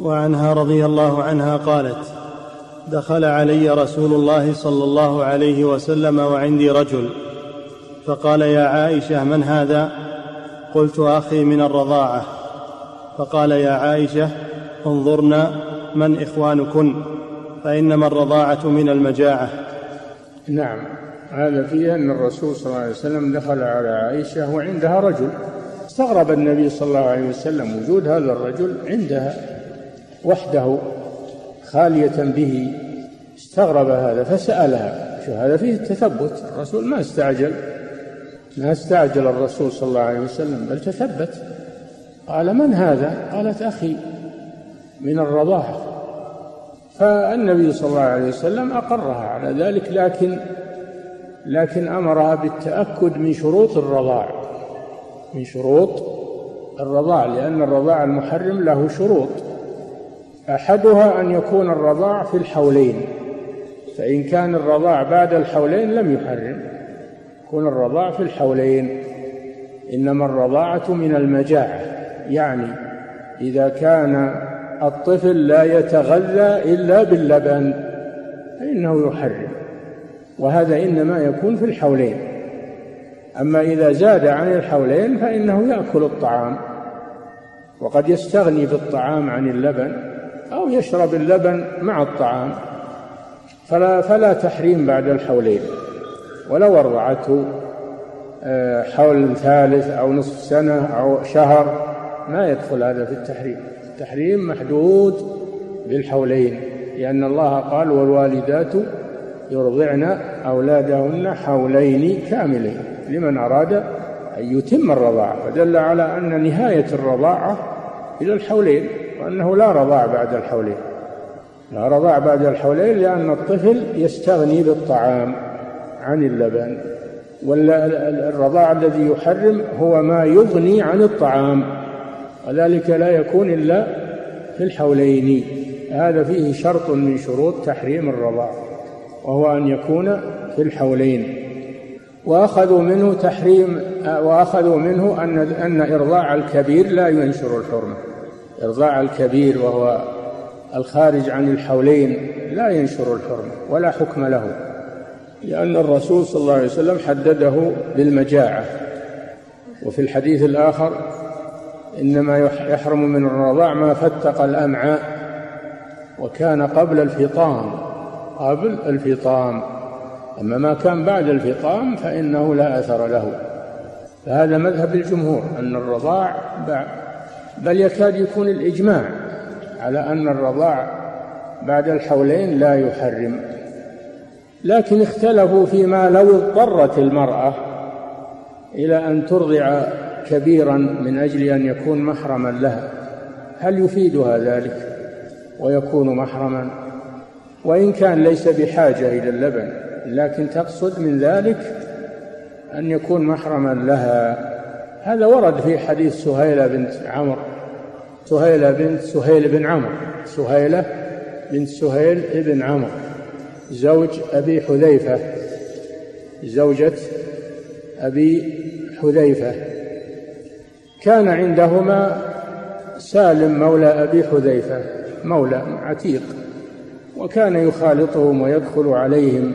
وعنها رضي الله عنها قالت دخل علي رسول الله صلى الله عليه وسلم وعندي رجل فقال يا عائشة من هذا؟ قلت أخي من الرضاعة. فقال يا عائشة انظرنا من إخوانكن فإنما الرضاعة من المجاعة. نعم هذا فيه أن الرسول صلى الله عليه وسلم دخل على عائشة وعندها رجل. استغرب النبي صلى الله عليه وسلم وجود هذا الرجل عندها. وحده خالية به استغرب هذا فسألها شو هذا فيه التثبت الرسول ما استعجل ما استعجل الرسول صلى الله عليه وسلم بل تثبت. قال من هذا؟ قالت أخي من الرضاعة فالنبي صلى الله عليه وسلم أقرها على ذلك لكن لكن أمرها بالتأكد من شروط الرضاع من شروط الرضاع لأن الرضاع المحرم له شروط. أحدها أن يكون الرضاع في الحولين فإن كان الرضاع بعد الحولين لم يحرم يكون الرضاع في الحولين. إنما الرضاعة من المجاعة يعني إذا كان الطفل لا يتغذى إلا باللبن فإنه يحرم وهذا إنما يكون في الحولين. أما إذا زاد عن الحولين فإنه يأكل الطعام وقد يستغني بالطعام عن اللبن. أو يشرب اللبن مع الطعام. فلا فلا تحريم بعد الحولين. ولو أرضعته آه، حول ثالث أو نصف سنة أو شهر ما يدخل هذا في التحريم. التحريم محدود بالحولين لأن الله قال والوالدات يرضعن أولادهن حولين كاملين لمن أراد أن يتم الرضاعة. فدل على أن نهاية الرضاعة إلى الحولين. وأنه لا رضاع بعد الحولين. لا رضاع بعد الحولين لأن الطفل يستغني بالطعام عن اللبن والرضاع الذي يحرم هو ما يغني عن الطعام وذلك لا يكون إلا في الحولين. هذا فيه شرط من شروط تحريم الرضاع وهو أن يكون في الحولين. وأخذوا منه تحريم وأخذوا منه أن أن إرضاع الكبير لا ينشر الحرمة. إرضاع الكبير وهو الخارج عن الحولين لا ينشر الحرمة ولا حكم له لأن الرسول صلى الله عليه وسلم حدده بالمجاعة. وفي الحديث الآخر إنما يحرم من الرضاع ما فتق الأمعاء وكان قبل الفطام قبل الفطام. أما ما كان بعد الفطام فإنه لا أثر له. فهذا مذهب الجمهور أن الرضاع بل يكاد يكون الإجماع على أن الرضاع بعد الحولين لا يحرم. لكن اختلفوا فيما لو اضطرت المرأة إلى أن ترضع كبيرا من أجل أن يكون محرما لها. هل يفيدها ذلك ويكون محرما؟ وإن كان ليس بحاجة إلى اللبن لكن تقصد من ذلك أن يكون محرما لها. هذا ورد في حديث سهيلة بنت عمرو سهيلة بنت سهيل بن عمرو سهيلة بنت سهيل بن عمرو زوج أبي حذيفة. زوجة أبي حذيفة. كان عندهما سالم مولى أبي حذيفة مولى عتيق وكان يخالطهم ويدخل عليهم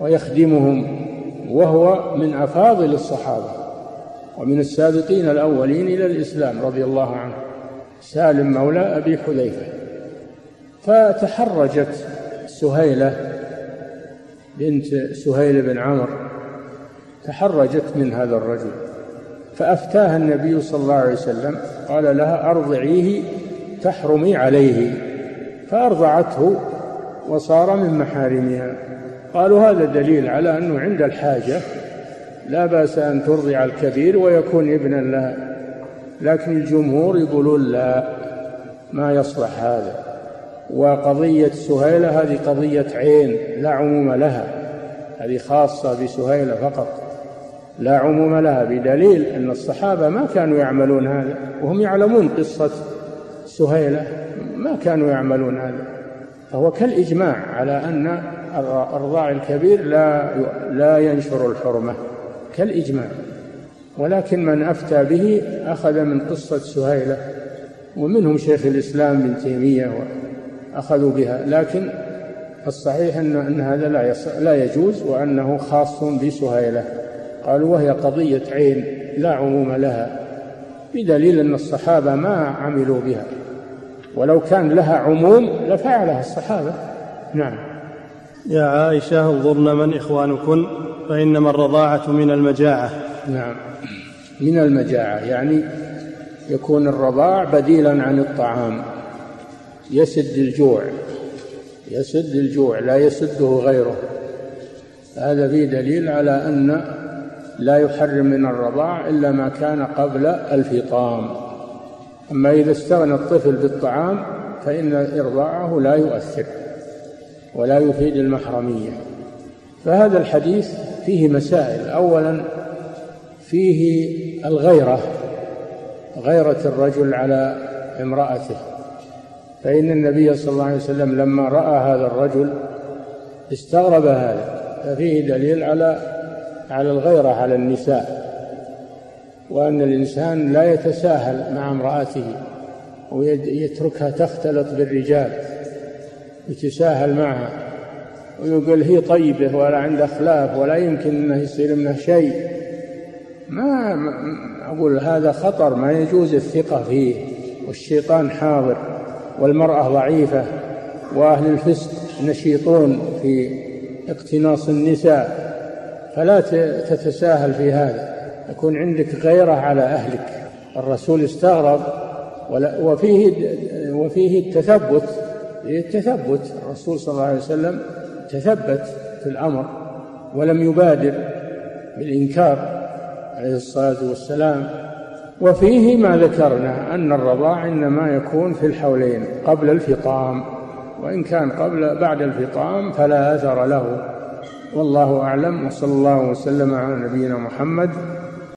ويخدمهم وهو من أفاضل الصحابة. ومن السابقين الأولين إلى الإسلام رضي الله عنه. سالم مولى أبي حذيفة. فتحرجت سهيلة بنت سهيل بن عمرو تحرجت من هذا الرجل. فأفتاها النبي صلى الله عليه وسلم. قال لها أرضعيه تحرمي عليه. فأرضعته وصار من محارمها. قالوا هذا دليل على أنه عند الحاجة لا بأس أن ترضع الكبير ويكون ابنا لها لكن الجمهور يقولون لا ما يصلح هذا. وقضية سهيلة هذه قضية عين لا عموم لها. هذه خاصة بسهيلة فقط. لا عموم لها بدليل أن الصحابة ما كانوا يعملون هذا وهم يعلمون قصة سهيلة ما كانوا يعملون هذا. فهو كالإجماع على أن الرضاع الكبير لا لا ينشر الحرمة. كالإجماع. ولكن من أفتى به أخذ من قصة سهيلة ومنهم شيخ الإسلام ابن تيمية أخذوا بها. لكن الصحيح أن, أن هذا لا, لا يجوز وأنه خاص بسهيلة. قالوا وهي قضية عين لا عموم لها بدليل أن الصحابة ما عملوا بها. ولو كان لها عموم لفعلها الصحابة. نعم. يا عائشة انظرن من إخوانكن. فإنما الرضاعة من المجاعة. نعم. من المجاعة يعني يكون الرضاع بديلا عن الطعام. يسد الجوع. يسد الجوع لا يسده غيره. هذا فيه دليل على أن لا يحرم من الرضاع إلا ما كان قبل الفطام. أما إذا استغنى الطفل بالطعام فإن إرضاعه لا يؤثر ولا يفيد المحرمية. فهذا الحديث فيه مسائل. أولا فيه الغيرة غيرة الرجل على امرأته. فإن النبي صلى الله عليه وسلم لما رأى هذا الرجل استغرب هذا. ففيه دليل على على الغيرة على النساء وأن الإنسان لا يتساهل مع امرأته ويتركها تختلط بالرجال يتساهل معها. ويقول هي طيبة ولا عندها خلاف ولا يمكن أنه يصير منها شيء. ما أقول هذا خطر ما يجوز الثقة فيه. والشيطان حاضر والمرأة ضعيفة وأهل الفسق نشيطون في اقتناص النساء. فلا تتساهل في هذا. يكون عندك غيرة على أهلك. الرسول استغرب وفيه وفيه التثبت. التثبت. الرسول صلى الله عليه وسلم تثبت في الأمر ولم يبادر بالإنكار عليه الصلاة والسلام. وفيه ما ذكرنا أن الرضاع إنما يكون في الحولين قبل الفطام وإن كان قبل بعد الفطام فلا أثر له. والله أعلم وصلى الله وسلم على نبينا محمد